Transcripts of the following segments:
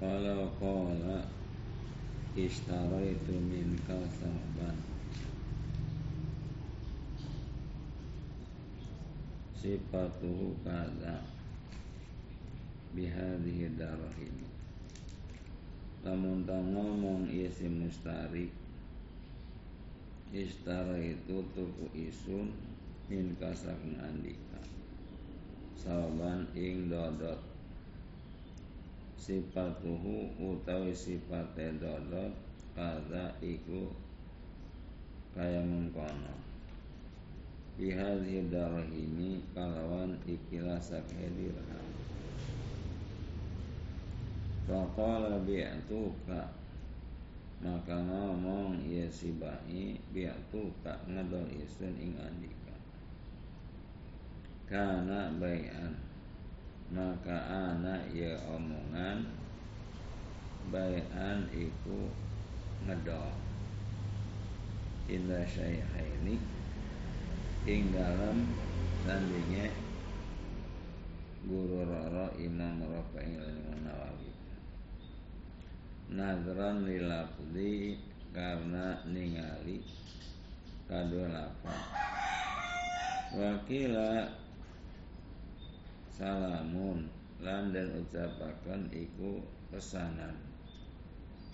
Walau qala Ishtaraitu minka sahban Sifatuhu kaza Bihadihi darahim Lamun ngomong isi mustari. Ishtara itu tuku isun Min kasak andika Saban ing dodot sifatuhu utawi sifate dodot kada iku kaya mengkono. Bihadhi darahimi kalawan ikilah sakhe dirham Faqala bi'atuka Maka ngomong ya si bayi Bi'atuka ngedol isun ing andika. Kana bayan maka anak ya omongan bayan iku ngedol indah syaihaini ing dalam sandingnya guru roro imam Rafi'i Imam Nawawi nadran lilafzi karena ningali kadua lafaz wakila salamun. Lan dan ucapakan iku pesanan.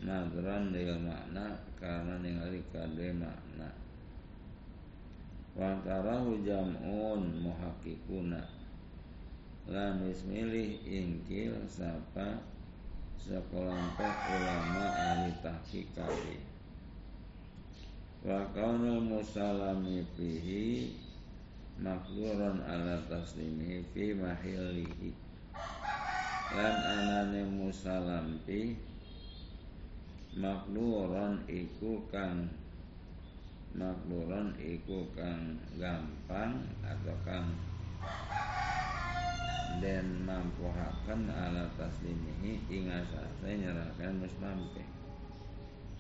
Nadran lil makna karena ningali kadhe makna. Wa tarahu jam'un muhakkikuna lan milih ingkil sapa sekelompok ulama ahli tahqiq kabeh. Wa kaunul musalami fihi makluron ala taslimihi fi mahilihi. Lan anane musalampi makluron iku kang makluron iku kang gampang atau kang dan mampuhaken ala taslimihi ing asase nyerahkan muslampe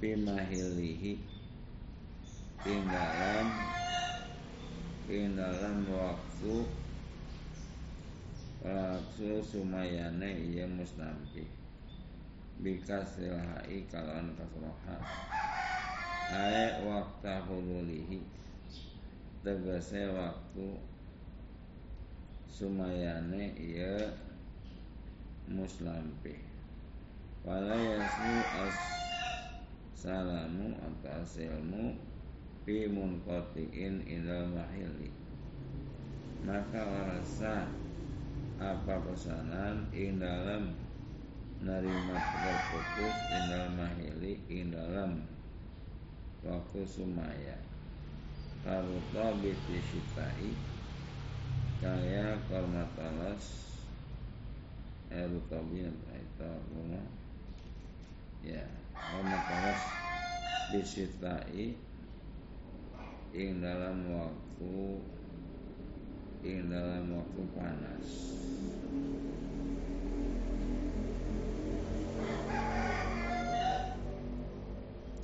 fi mahilihi ing dalam ing dalam waktu waktu sumayane iya mustampi bikas hai kalon kasroha. Ae waktu hululihi tegese waktu sumayane iya muslampi wala yasu as salamu atau asilmu fi munqati'in ila mahili. Maka rasa apa pesanan ing dalam nerima terputus ing dalam mahili ing dalam waktu sumaya. Karuta biti sitai kaya kormatalas erutabin itu ya kormatalas bisitai ing dalam waktu ing dalam waktu panas.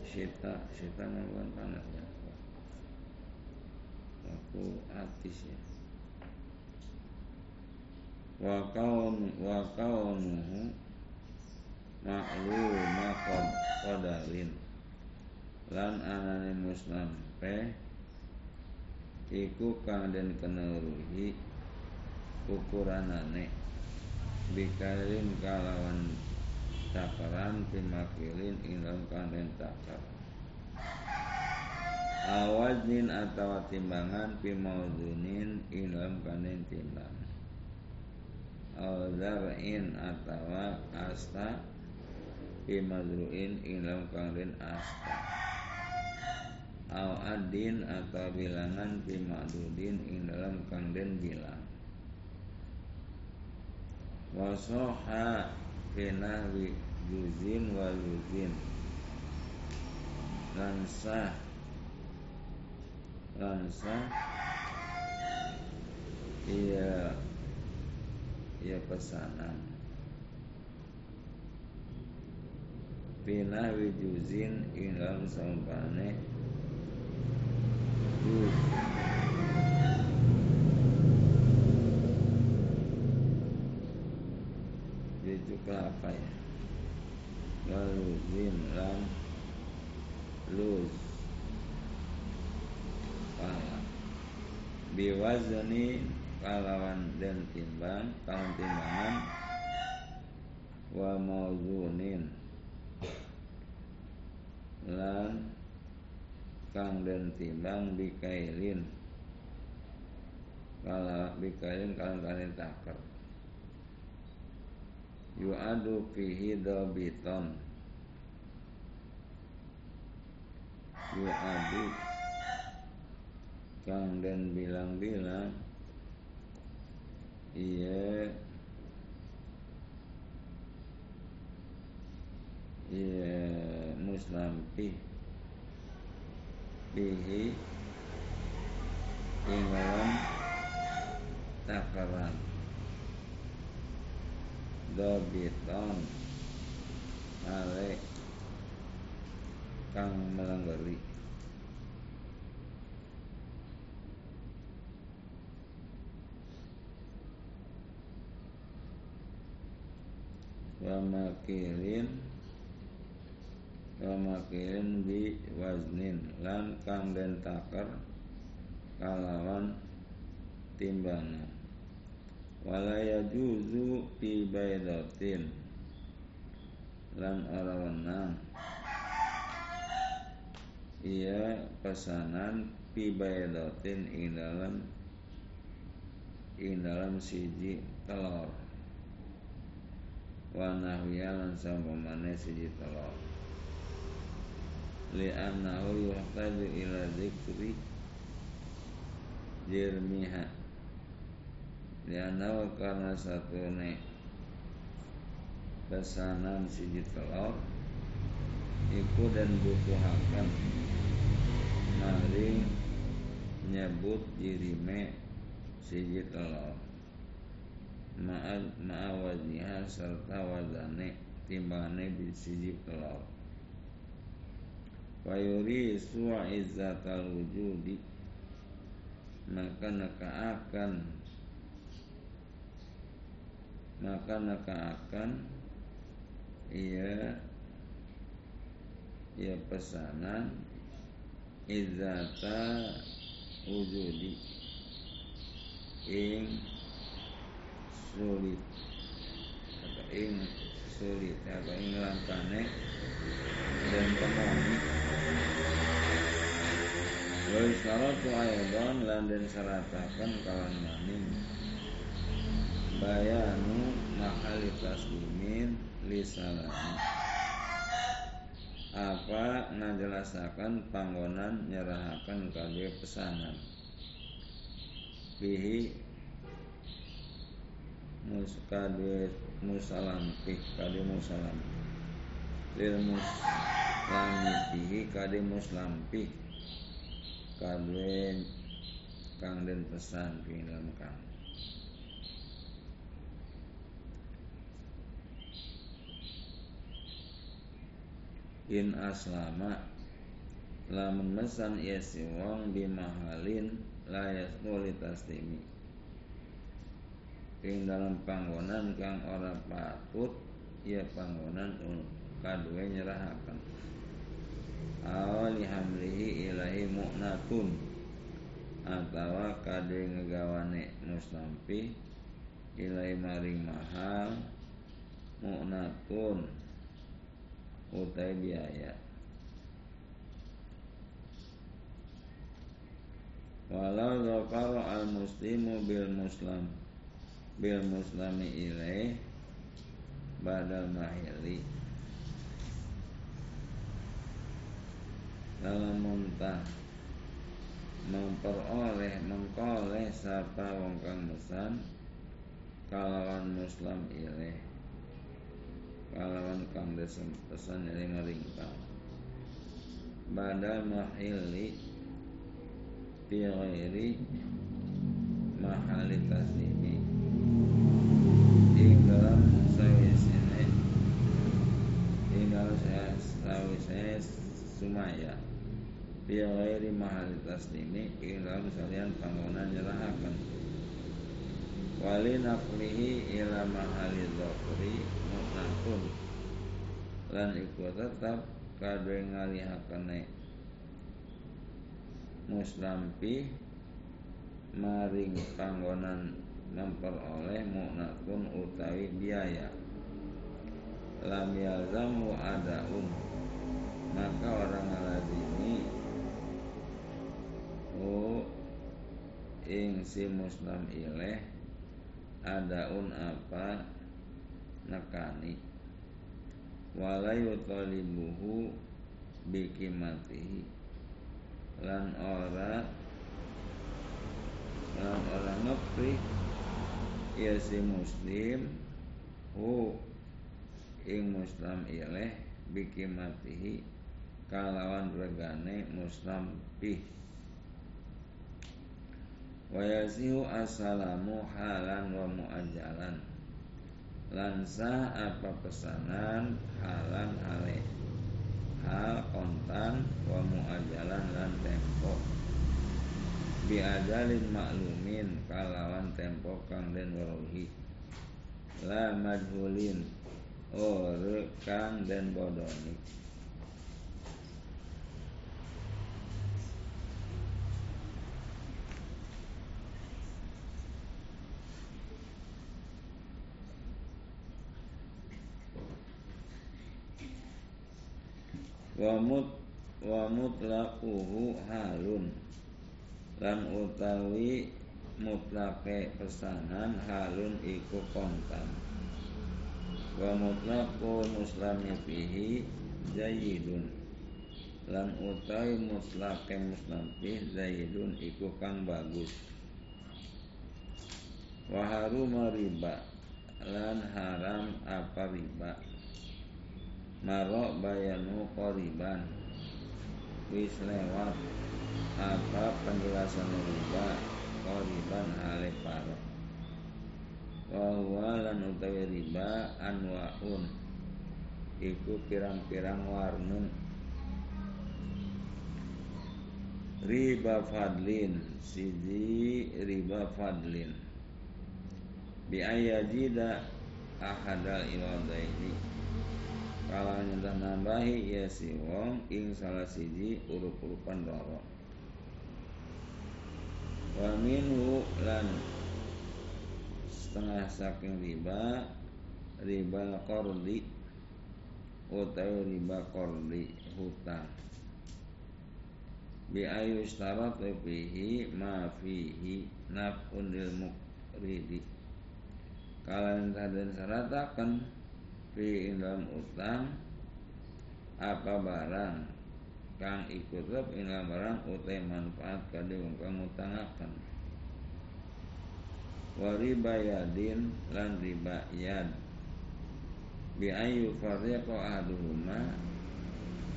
Sita, Sita melakukan panas ya. Waktu atis ya. Wa kaun wa kaunuhu makluma qadarin lan anane muslim pe iku kang den keneruhi ukuranane. Bikarin kalawan takaran pimakilin ilang kang den takar awajnin atau timbangan pimaudunin ilam kanen timbang. Alzar'in atau asta Pimadru'in ilam kang den asta Au adin atau bilangan fi ma'dudin ing dalam kang den bilang. Wasoha fi nahwi juzin wa juzin Lansah. Lansah. Iya. Iya pesanan. Pinah wijuzin ing dalam sampane Itu kelapa ya? Waluzin lan luz. Pala. Biwazni kalawan dan timbang kalawan timbangan. Wa mauzunin. Lan kang den timbang bikailin kala bikailin kang kanin takar yu'adu fihi dabiton yu'adu kang den bilang-bilang iya iya muslampi bihi ing takaran dobiton. Ale. Kang melanggari wa makilin wa makilin bi waznin. Lan kang den takar kalawan timbangan. Wala yajuzu fi baidatin lan ora wenang. Ia pesanan fi baidatin ing dalam ing dalam siji telur wa nahwiya sampamane siji telur li annahu yuhtaju ila dzikri jirmiha li annahu karena satu ne pesanan siji telur iku dan butuhakan maring nyebut jirime siji telur ma'awazniha serta wazane timbangane bisiji telur Wayuri suwa izzatal wujudi. Maka naka akan Maka naka akan Ia Ia pesanan. Izzata wujudi. Ing sulit. Atau ing sulit. Atau ing langkane. Dan pemoni wa istaratu aydan lan den syaratakan kawan maning bayanu mahali taslimin li salami apa ngajelasakan panggonan nyerahakan kabeh pesanan? Bihi mus kade musalam kade musalam lil muslamitihi kade muslampi kade kang den pesan ing dalam kang. In aslama lamun mesan iya si wong bimahalin la yasnu taslimi ing dalam panggonan kang ora patut ya panggonan kadue nyerahaken awali hamlihi ilahi mu'natun atawa kade ngegawane muslampi ilahi maring mahal mu'natun utai biaya. Walau zakara al muslimu bil muslim bil muslimi ilaih badal mahili dalam muntah memperoleh mengkoleh sapa wong kang mesan kalawan muslim ilaih kalawan kang desem pesan dari meringkang badal mahili fi ghairi mahali taslimi ing dalam sawisine ing dalam sawisine sumaya Biya ghairi mahal taslimi ing dalam salian panggonan nyerahaken Wali naflihi ila mahali dhokri Mutnakun lan iku tetap kadhe ngalihakene muslampi maring panggonan memperoleh mu'natun utawi biaya. Lam yalzamu adaun. Maka orang aladini oh ing si muslim ileh adaun apa nekani. Walayu talibuhu bikimatihi. Lan ora lan ora ngepri ya si muslim hu ing muslim ileh bikimatihi. Kalawan regane muslim pih Wayasihu assalamu halan wa mu'ajalan. Lansa apa pesanan halan hale Hal kontan wa mu'ajalan lan tempo. Biadalin maklumin kalawan tempo kang den weruhi. La majhulin Ore kang den bodoni wa mut wa mutlaquhu halun. Lan utawi mutlake pesanan halun iku kontan. Wa mutlaqu muslami fihi jayyidun lan utawi mutlake muslam fihi zaidun iku kang bagus. Wa haruma lan haram apa riba Marok bayanu koriban Wis lewat. Apa penjelasan riba Koriban hale paro Wahuwa lan utawi riba Anwaun. Iku pirang-pirang warnu Riba fadlin. Sidi riba fadlin. Biayajida ahadal iwadaini kalau nyentah nambahi ya si wong ing salah siji urup-urupan loro wa minhu lan setengah saking riba riba kordi utawi riba kordi hutang bi ayu starat fihi ma fihi nafun lil mukridi dan syaratakan fi dalam utang apa barang kang ikut ing barang utai manfaat kade wong kang ngutangaken? Wa riba yadin lan riba yad. Bi ayu fariqa ahaduhuma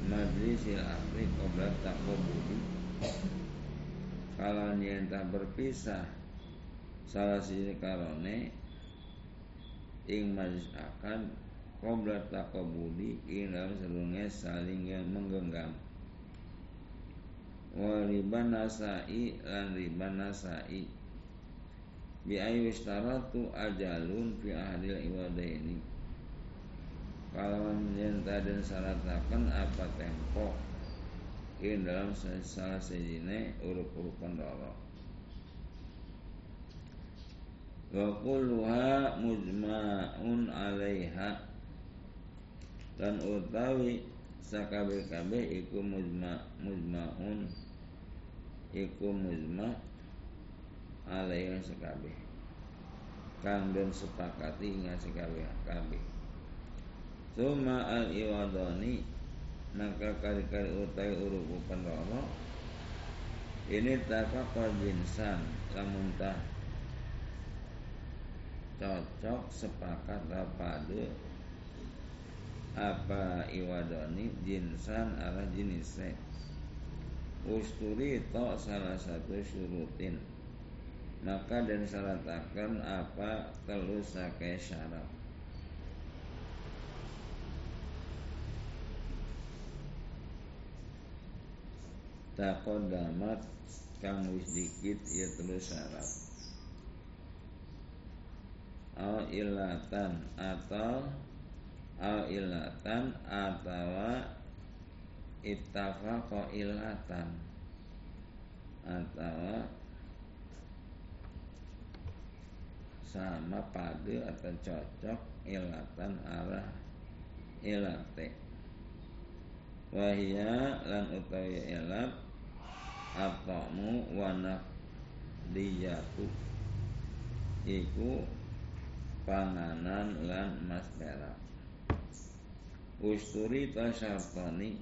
majlisil akhri qabla taqabbudi kalau nyentah berpisah salah sini karone ing majlis akad Qobla takobudi Ilam serungnya saling yang menggenggam. Wa riba nasai Lan riba nasai. Bi ayu istaratu ajalun Fi ahadil ibadah ini Kalau menjenta dan syaratakan Apa tempo? In dalam salah sejine Urup-urupan dorok Wa kulluha mujma'un alaiha dan utawi sakabe-kabe iku mujma mujmaun iku mujma alaihi sakabe. Kang den sepakati ing sakabe kabeh Suma al iwadoni maka kali-kali utai uruku pendoro ini tafaqa jinsan lamun tah cocok sepakat rapade apa iwadoni jinsan ala jenisnya usturi to salah satu syurutin. Maka dan syaratakan apa telu sake syarat. Damat kang wis dikit ya telu syarat. Al ilatan atau au ilatan atawa ittafaqa ilatan. Atau sama padu atau cocok ilatan arah ilate. Wahia lan utawi ilat atamu wanak diyatu iku panganan lan mas perak usturi tasyartani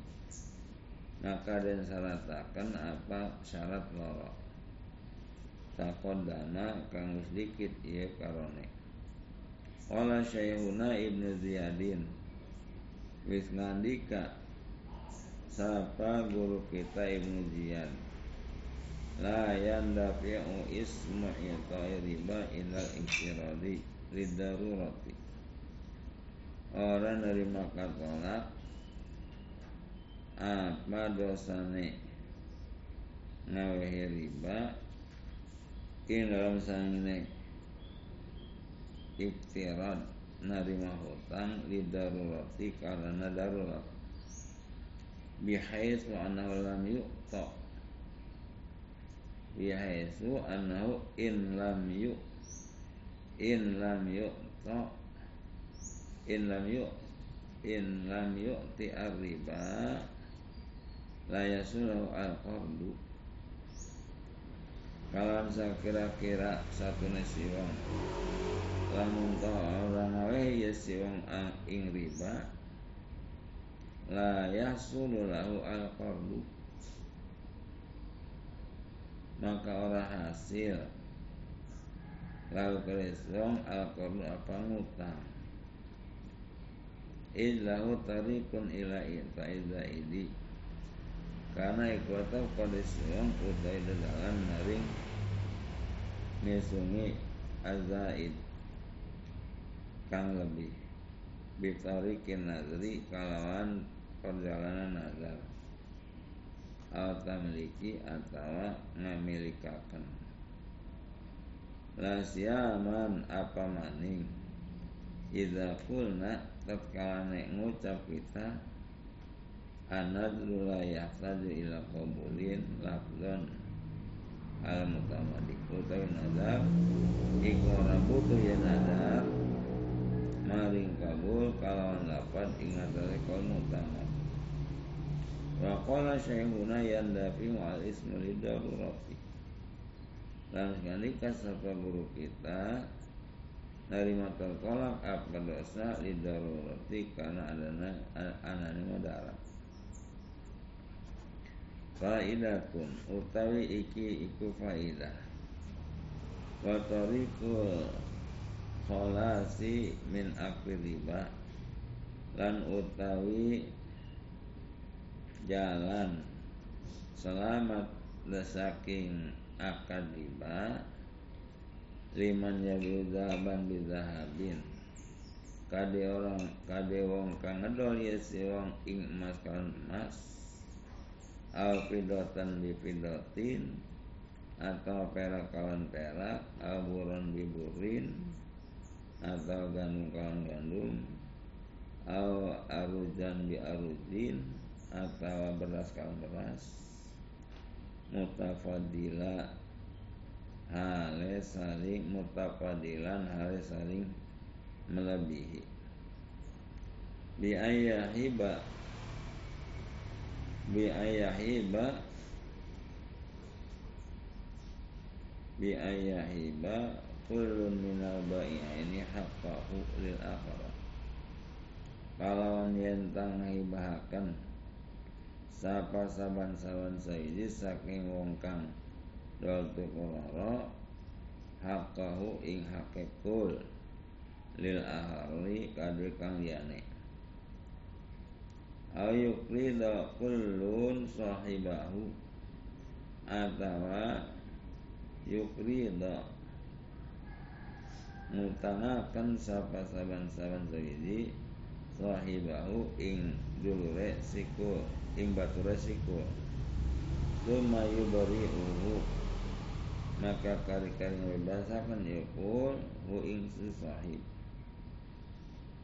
maka dan syaratakan apa syarat loro. Dana kang sedikit ia karone. Qala Syekhuna Ibnu Ziyadin Wis ngandika Sapa guru kita Ibnu Ziyad La yandafi'u ismu itai riba ilal inkiradi Lidarurati Orang nerima katolak Apa dosane Ngawehi riba. In dalam sangine Iktirad Narima hutang Lidarurati karena darurat. Bihaisu annahu lam yu'ta. Bihaisu annahu in lam yu in lam yu'ta in lam yu in lam yu'ti ar-riba la yasulahu al-qardu kalau kira-kira satu nasi wong. Lamun ta orang awe ya si wong ing riba. La yasulu lahu al-qardu maka orang hasil lalu kerisong al apa ngutang Illahu tarikun ila ita idi. Karena ikwata kodesiong utai dalam naring Nisungi azaid Kang lebih Bitarikin nazri kalawan perjalanan nazar. Atau memiliki atau memilikakan Lasiaman apa maning? Iza kulna tatkala nek ngucap kita Anadru la yahtaju ila qabulin lafzan al mutamadik utawi nadar iku ora butuh ya nadar maring kabul kalawan lapan ingat dari kol mutamak Wa qala syekhuna yandafi al ismu lidarurati Dan sekali kasapa guru kita dari mata kolak apa dosa lidarurati karena adanya anani madarat Faidatun utawi iki iku faidah. Wa tariqul kholasi min akli riba Lan utawi jalan selamat saking akad riba liman yabu zahaban bizahabin. Kade orang kade wong kang ngedol ya si wong ing emas kan emas. Al pidotan bi pidotin atau perak kawan perak al buron biburin atau gandum kawan gandum. Au arujan bi arujin atau beras kalau beras. Mutafadila hale saling mutafadilan hale saling melebihi. Bi ayahiba bi ayahiba bi ayahiba kullun minal bai'aini haqqahu lil akhirah. Kalawan yentang hibahakan sapa saban-saban saiji saking wong kang dol tukurara hakahu ing hake kul lil ahari kadhe kang liyane. Ayukrida kullun sahibahu atawa yukrida mutangakan sapa saban-saban saiji sahibahu ing dulure sikul ing batu resiko Tuma yubari uhu Maka kali-kali ngebebasakan yakul Hu ing si sahib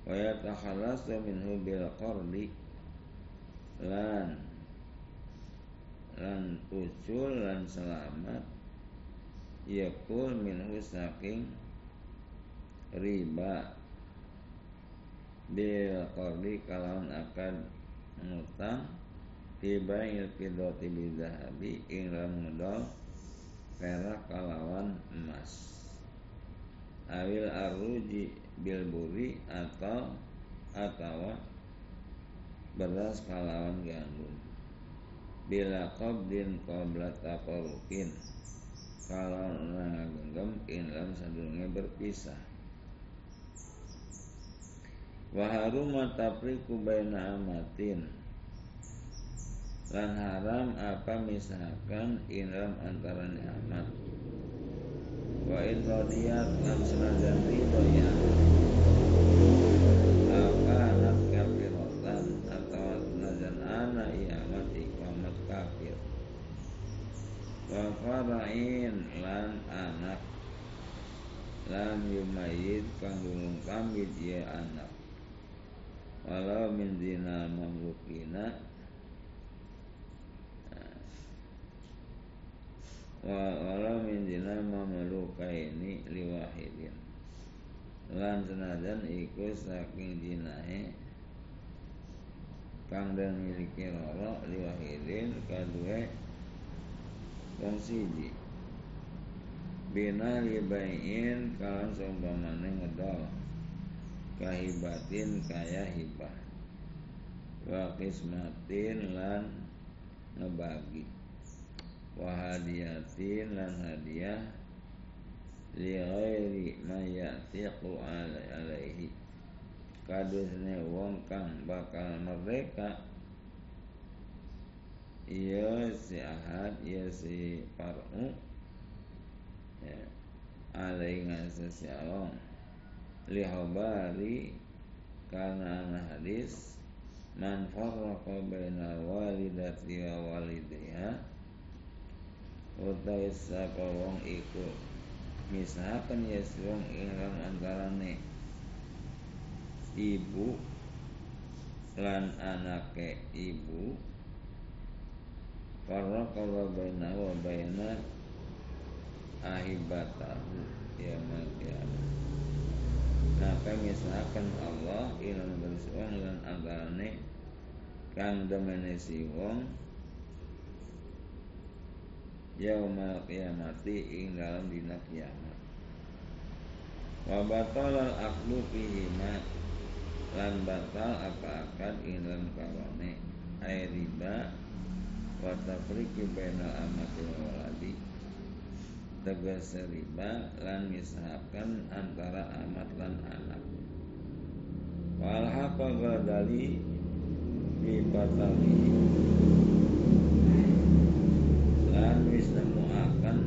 wa yatakhallasu minhu bil qardi lan lan ucul lan selamat yakul minhu saking riba. Bil qardi kalawan akan ngutang tiba ilfidoti bidahabi ing ngedol perak kalawan emas. Awil aruji bilburi atau atau beras kalawan gandum. Bila qabdin qabla taparukin kalau genggam inlam sadurunge berpisah. Wa haruma tafriqu baina amatin lan haram apa misalkan inram antara amat wa in radiyat lan senajan ridho ya apa anak kafirotan atau senajan anak amat ikamat kafir? Wa farain lan anak. Lam yumayid kang gulung kambit ya anak. Walau min zina mamlukina walau min dina ini liwahidin. Lan senajan iku saking dinahe kang dan miliki loro liwahidin kadue wong siji. Bina libain kalan seumpamane ngedol. Kahibatin kaya hibah. Wa kismatin lan ngebagi wahadiyatin lan hadiah li ghairi ma yatiqu alaihi. Kadusne wong kang bakal merdeka iya si ahad iya si par'u ya, alai ngasa si awong li habari karena hadis man farraqa baina walidati wa walidiha utawi sapa wong iku. Misalkan ya wong ingkang antarane ibu lan anake ibu. Karena kalau baina wa baina ahibatahu ya kiamat Maka misalkan Allah ilan bersuang lan antarane kang demenesi wong yaumal qiyamati ing dalam dina kiamat. Wa batalal aqlu fihima lan batal apa akad ing dalam kawane. Ay riba wa tafriqi bainal amati wal waladi. Tegas riba lan misalkan antara amat lan anak. Wal haqa gadali bi lan wis nemuaken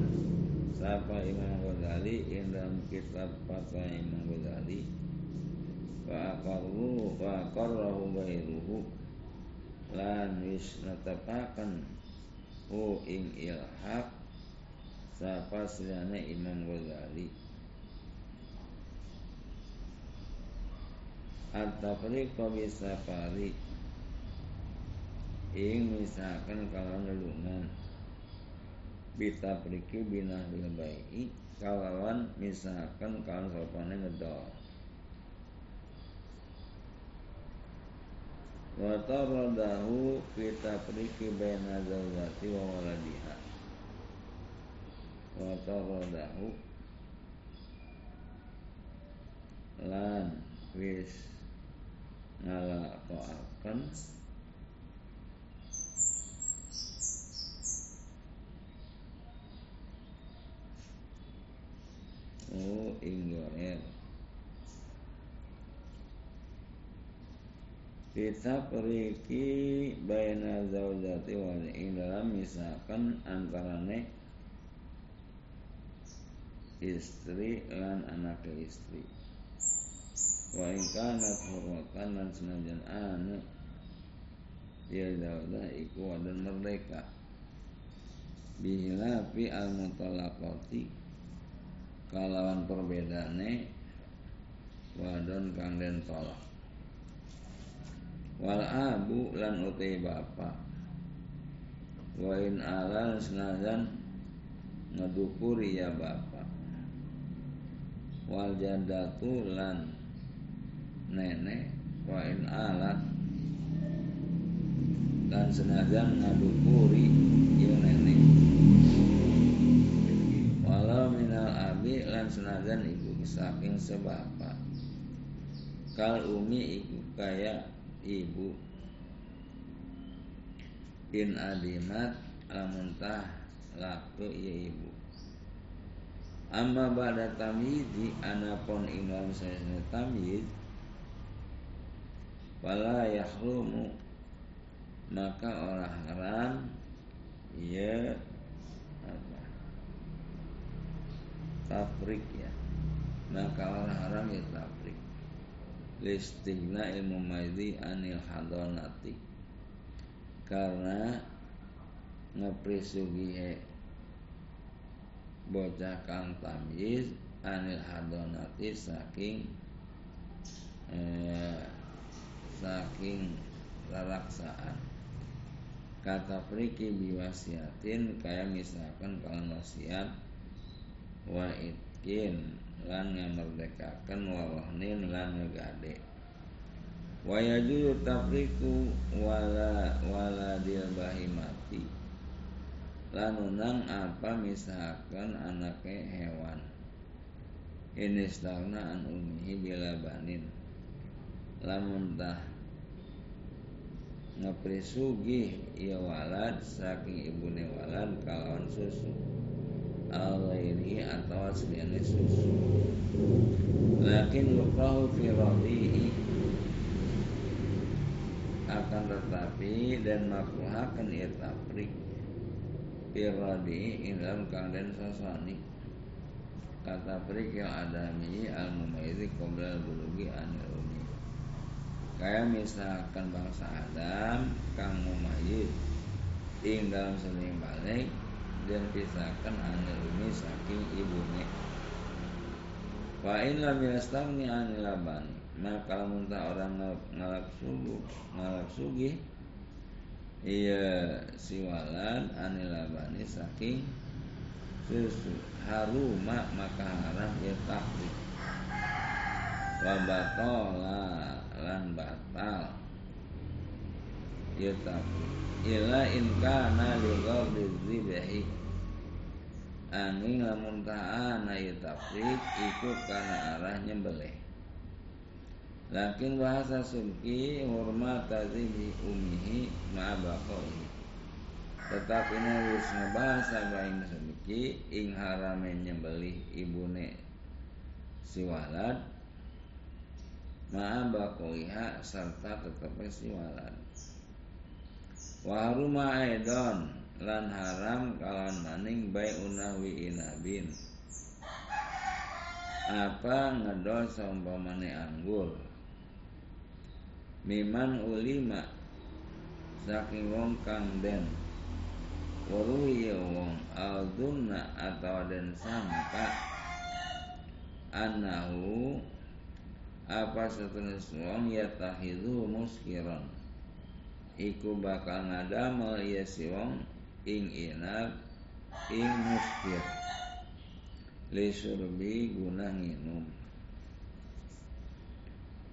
sapa Imam Ghazali? Ing dalam kitab Fatwa Imam Ghazali. Wa aqarrahu ghairuhu. Lan wis netepaken hu ing ilhaq. Sapa silane Imam Ghazali? At-tafriqa bisafari ing misalkan kalau nelungan bita priki bina bayi kalawan misalkan kawan sopane ngedol. Wa taradahu kita priki bina zawjati wa waladiha. Wa taradahu lan wis ngalakoaken Oh inggoer Kita periki Baina zaujati wal ing dalam misalkan antarane istri lan anak istri. Wa ing kanat hurwatan lan senajan anu ya daudah iku wadan merdeka. Bihilafi al mutalaqati kalawan perbedaane wadon kang den tolak. Wal abu lan utai bapak. Wa in alal senajan ngedukuri ya bapak. Wal jadatu lan nenek wa in alat. Dan senajan ngadukuri ya nenek abi lan senajan ibu saking sebapa kal umi iku kaya ibu. In adimat lamun tah laktu ya ibu. Amma pada tamyizi anapun imam saya tamyiz wala yahrumu maka orang haram ya apa tafrik ya. Maka haram ya tafrik listigna ilmu maidi anil hadonati. Karena ngeprisugi bocah kang tamyiz anil hadonati saking eh, saking raraksaan. Kata friki biwasiatin kayak misalkan kalau wasiat wa itkin lan ngamerdekakan wawahnin lan ngegade. Wa yajuzu tafriku wala wala dil bahimati lan apa misalkan anaknya hewan. Ini stagna an umihi bila banin. Lamun tah ngeprisugi ya walad saking ibune walad kalawan susu ini atau asliane susu lakin lukahu fi radi'i. Akan tetapi dan makruhakan ia taprik fi dalam keadaan sasani. Kata prik yang adami al mumayyizi qabla bulugi anil kayak misalkan bangsa Adam kang mumayyiz ing dalam seni balik dan pisahkan anil umi saking ibune wa in lam yastagni anil labani maka muntah orang ngalap subuh ngalap sugi iya si walad anil labani saking susu haruma maka haram ya takrik wa batola lan batal tapi ila in kana li ghardi dzibhi angin lamun ta'ana ya tafrik iku kana arah nyembelih. Lakin bahasa subki hormat tazihi umihi ma'abakoi Tetapi wis ngebahasa bain subki ing haramen nyembelih ibune si walad ma'abakoiha serta tetap si walad Waharuma aidon lan haram kalan maning bay unawi inabin. Apa ngedol saumpamane anggur miman ulima. Saking wong kang den. Waruhi wong. Aldunna atau den sangka anahu. Apa setelah wong ya tahidu muskiron iku bakal ngadamel ya si wong. Ing inab ing muskir li surbi guna nginum.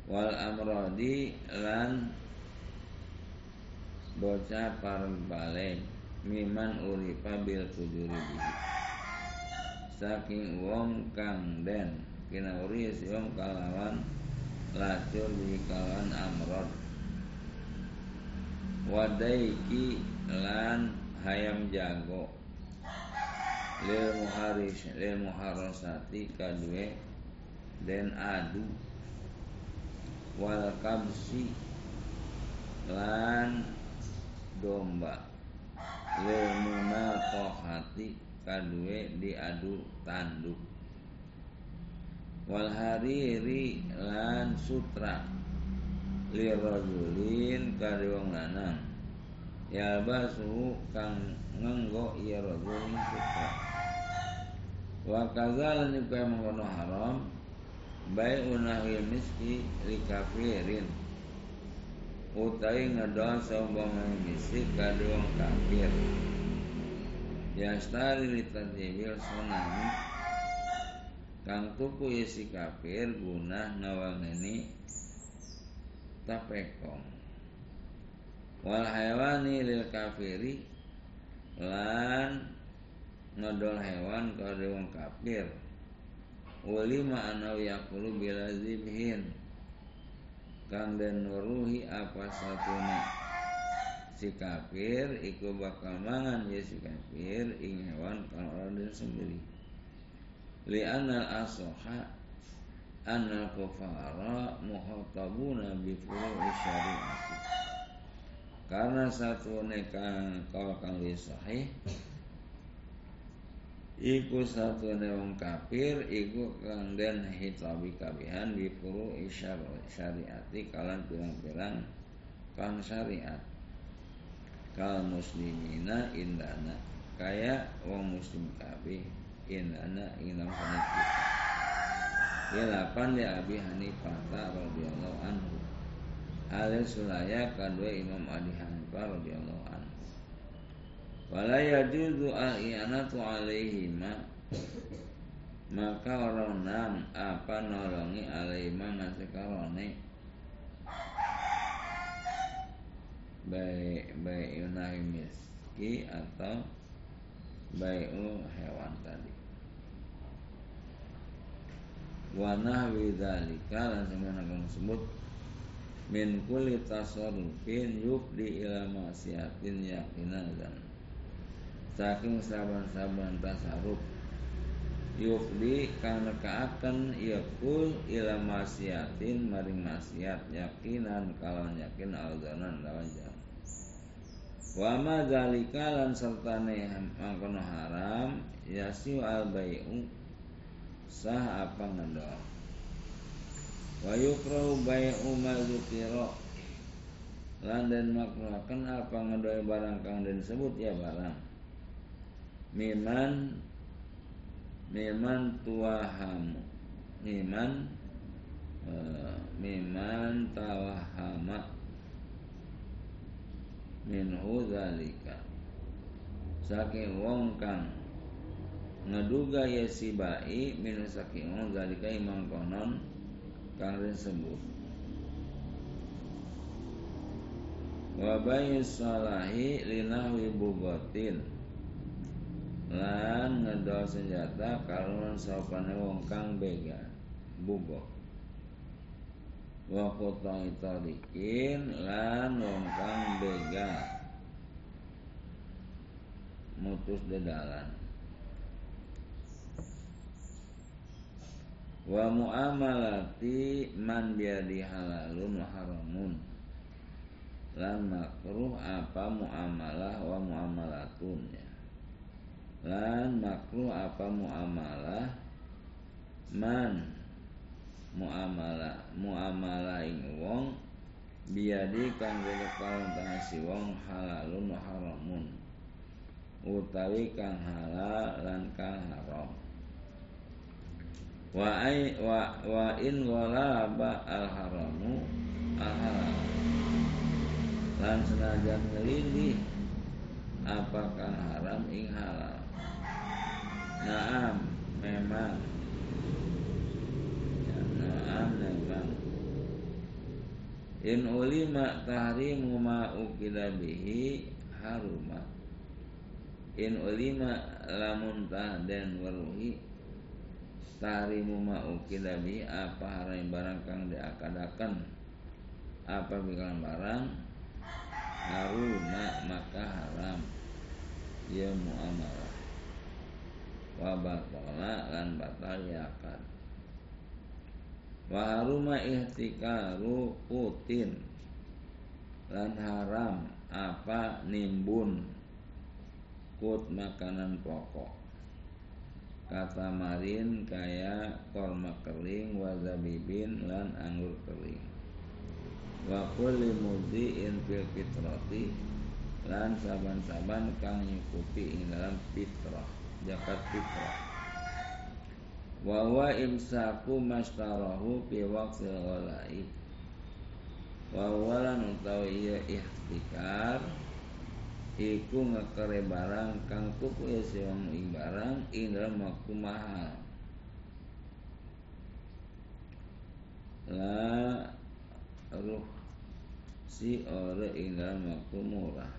Wal amrodi lan bocah pareng balik. Miman uripa bil kujuri bihi. Saking wong kang den. Kina uri si wong kalawan. Lacur bihi kalawan amrod wadaiki lan hayam jago. Lil muharis lil muharasati kadue den adu. Wal kabsi lan domba. Lil munatohati kadue diadu tanduk. Wal hariri lan sutra lirajulin kari wong lanang. Ya basu kang ngenggo ya rajulin sutra wa kadzal niku mengkono haram bai unahil miski li kafirin. Utai ngedol sombong bisi kadung kafir. Yastari litadibil sonami Kang tuku isi kafir guna nawangeni tapekong. Wal hewani lil kafiri Lan ngedol hewan kada wong kafir. Ulima anau yakulu bila zibhin. Kang den nuruhi apa satuna Si kafir iku bakal mangan ya si kafir ing hewan kang orang sembeli Li anal asoha Anal kufara muhatabuna bi furu'i syari'ati. Karena satu nekang kau kang sahih Iku satu wong kafir Iku kang den hitabi kabihan Bipuru isyar syariati Kalan pirang-pirang Kang syariat. Kal muslimina indana Kaya wong muslim kabih Indana inam kita Ilapan ya Abi Hanifah radhiyallahu anhu. Alil sulaya kadua Imam Adi Hanifah radhiyallahu anhu. Wala yajuzu al-i'anatu alaihima Maka orang nam apa nolongi alaihima nasikarone Baik baik yunahi miski atau baik hewan tadi Wanah widhalika dan semana sebut min kulli tasarrufin yufdi ila maksiatin yakinan dan saking saban-saban tasaruf yufdi kang nekaaken yakul ila maksiatin maring maksiat yakinan kalawan yakin aldanan lawan jam wa ma zalika lan sertane mangkono haram yasiu al bai'u sah apa ngendol wa yukrahu bai'u ma zukira lan den makruhaken apa ngendol barang kang den sebut? Ya barang. Miman miman tuahamu miman uh, miman tawahama. Minhu zalika. Saking wong kang ngeduga ya si bai min saking wong zalika imang konon kang disebut wa bayu salahi linahwi bugotin. Lan ngedol senjata karunan sapane wong kang bega bubok wa qotong italikin lan wong kang bega. Mutus dedalan wa muamalati man biadi halalun wa haramun. Lan makruh apa muamalah wa muamalatun ya. Lan makruh apa muamalah man muamalah muamalah ing wong biadi kang kawan si wong halalun wa haramun. Utawi kang halal lan kang haram wa ai wa wa in ba al haramu al halal lan senajan ngelindih apakah haram ing halal Naam memang. Ya, Naam memang. In ulima tahrimu ma ukila bihi haruma. In ulima lamun dan waruhi Tahrimu ma ukila bihi Apa haram barang kang diakadakan? Apa bilang barang? Haruma maka haram. Ya muamalah wa batala lan batal yakan wa haruma ihtikaru putin lan haram apa nimbun? Kut makanan pokok kata marin kaya korma kering wa zabibin lan anggur kering wa kulli mudhi'in fil fitrati lan saban-saban kang nyukupi ing dalam fitrah zakat fitrah. Wa wa imsaku mastarahu fi waqtil ghalai wawalan utawi iya ikhtikar iku ngekere barang kang tuku ya wong ing barang ing dalam waktu mahal. La ruh si ore ing dalam waktu murah.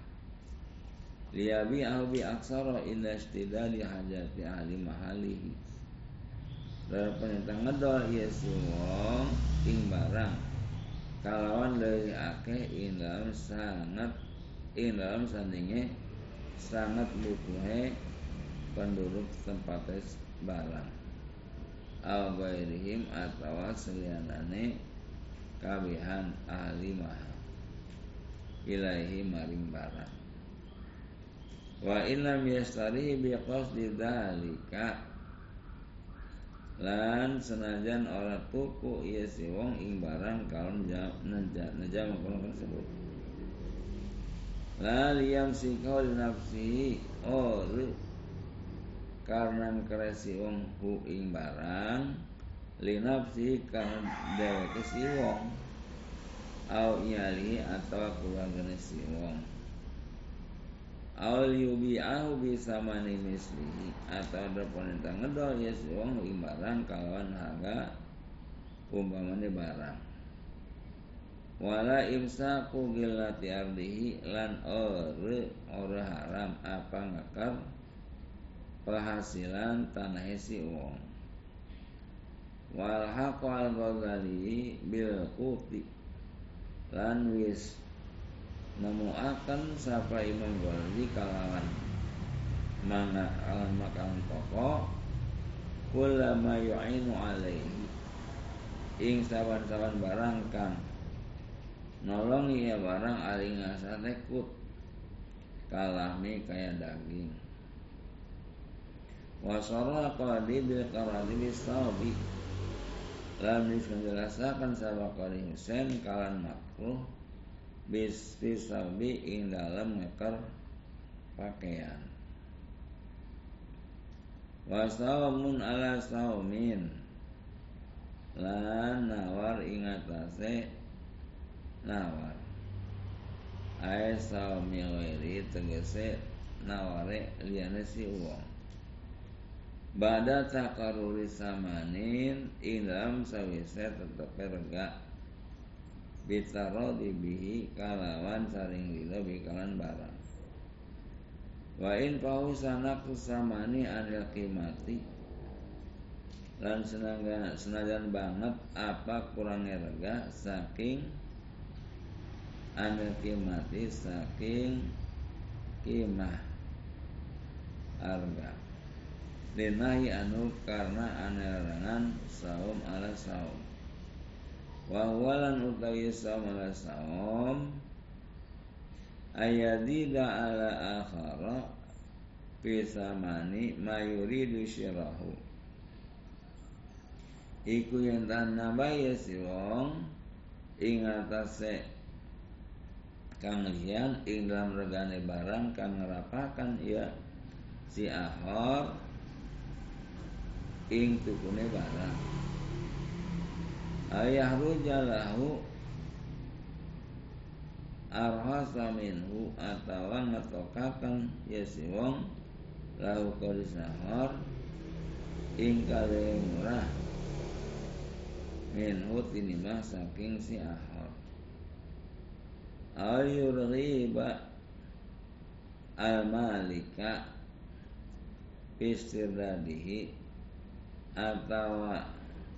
Liyabi au bi aksara inda istidali hajati ahli mahalihi. Darapan yang ngedol iya si wong ing barang. Kalawan dari akeh ing dalam sangat ing dalam sandinge sangat butuhe penduduk tempat barang. Al gairihim atau selianane kabihan ahli mahal ilaihi maring barang. Wa inna yastari bi qasdi dzalika lan senajan ora tuku iya si wong ing barang kalon nejam nejam tersebut La liyam sikau nafsi Oh Karena keresi wong hu ing barang Li nafsi karena dewa si wong. Au iyali atau keluarga si wong. Au yubi'ahu bisa mani misli Atau ada penentang ngedol ya si wong ing barang Kawan harga Umpamanya barang wala imsaku gilati ardihi lan ore ore haram apa ngakar penghasilan tanah si wong. Wal al ghazali bil kuti lan wis nemu akan sapa Imam Ghazali kalawan mana alam makan pokok kullama yu'inu alaihi ing saban-saban barang kang nolong iya barang ari ngasa tekut kalahmi kaya daging. Wasara qadi bil qaradi bisawbi lam menjelaskan sahabat qadi Husain kalan makruh. Bis bisawbi ing dalam ngekar pakaian. Wasawmun ala saumin lan nawar ingatase nawar Ae sao miwiri tegese naware liyane si uang. Bada takaruri samanin Ilam sawise tetep rega Bitaro dibihi kalawan saring lilo bikalan barang. Wa in sanak samani anil kimati. Lan senajan banget apa kurangnya rega saking anil kimati saking kimah. Harga Linahi anu karena anelarangan saum ala saum. Wahwalan utawi saum ala saum. Ayadida ala akhara Pisamani mayuridu syirahu Iku yang tan nabaya si wong Ingatase kang lian ing dalam regane barang kang ngerapakan ya si ahor ing tukune barang. Ayah rujalahu arhasa minhu atawa ngetokakan ya si wong lahu kodisahor ing kale murah minhu tinimah saking si ahor ayur riba al malika istirdadihi atau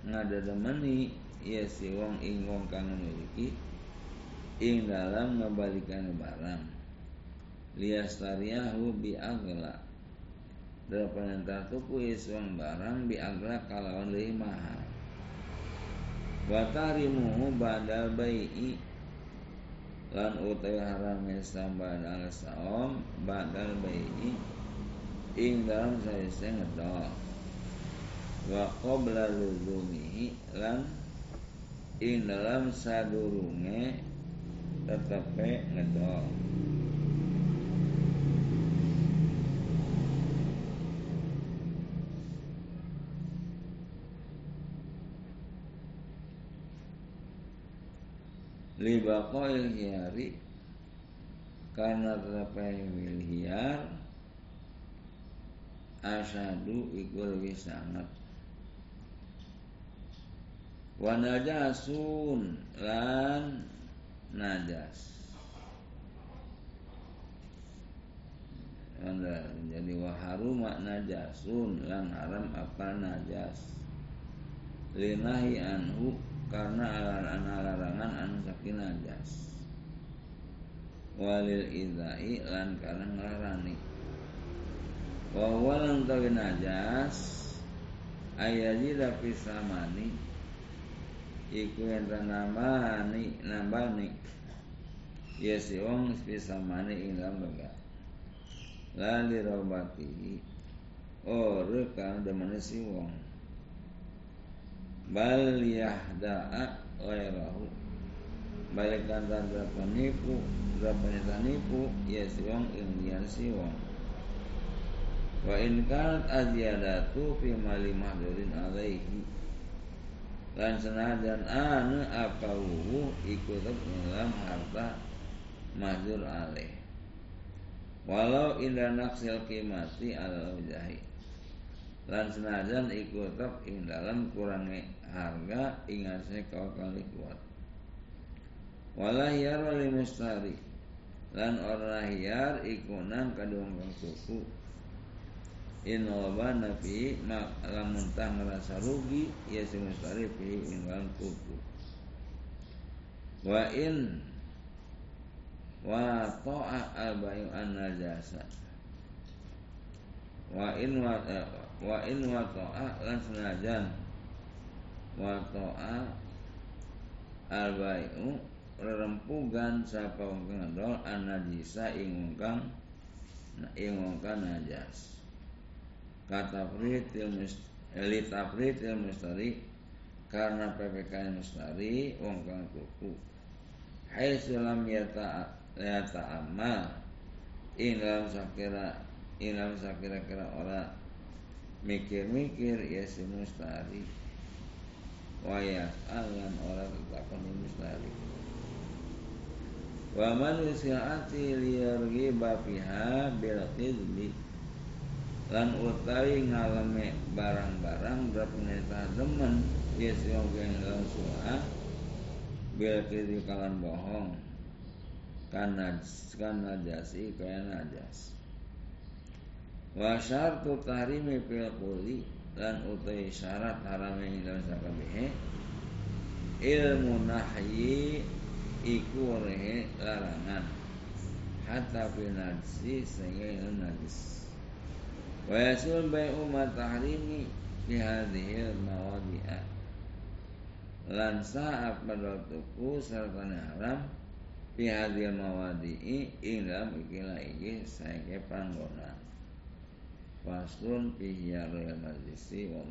ngadademeni ya si wong ing wong kang memiliki ing dalam ngembalikan barang. Liastariyahu bi agla Delapan entah tuku iswang barang bi agla kalawan lebih mahal Watarimuhu badal bai'i lan utai haram sambal al saom badal bayi ing dalam saya ngedol wa qabla luzumihi lan ing dalam sadurunge tetepe ngedol libaqail hiyari karena terdapat hiar asadu sangat wa najasun lan najas. Jadi waharuma najasun lan haram apa najas? Linahi anhu karena larangan anu saking najas. Walil idai lan karena ngarani wa walan tawi najas ayaji dapi samani iku enta namani nambani. Ya si wong samani ing dalam lega lali robati ore kang demene si wong bal yahda'a ghairahu. Balikan penipu berapa nipu ya si wong ing si wong. Wa in kanat aziyadatu fi mali mahdurin alaihi. Lan senajan anu apa wuhu ikut dalam harta mahdur alaih. Walau indah naksil kimati ala jahi Lan senajan ikut ing dalam kurangi harga ingatnya kau kali kuat Walah yar wali mustari. Lan orang hiyar ikunan kadung kang suku in wabana fi mak lamun tah ngerasa rugi ya si mustari fi ingkang kuku. Wa in wa ta'a al bayu an najasa wa in wa wa in wa ta'a lan senajan wa ta'a al bayu rerempugan sapa wong kang dol an najisa ing kang ing kang najas. Kata pritil elit pritil mustari karena PPK mustari wong kang kuku. Hai sulam yata yata amma in dalam sakira in dalam sakira kira ora mikir-mikir ya si mustari wayas alam ora tetakon mustari wa man usiati liyarghiba fiha bil qidli lan utawi ngalami barang-barang berpeneta demen yes wong kang suha bil kalan bohong. Karena karena kaya najas wa syartu tahrimi lan utai syarat haram yang dalam sakabehe ilmu nahyi iku larangan. Hatta fil najsi sehingga ilmu najis. Wa yasul bai'u ma tahrimi fi hadhihi mawadi'a lan sa'at pada tuku serta haram fi hadhihi mawadi'i ing dalam ikilah iki saiki panggonan faslun fi hiyaril majlisi wa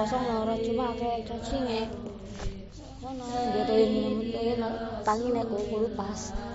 kosong ora cuma kayak cacing ya. Kono jatuhin tangi kudu pas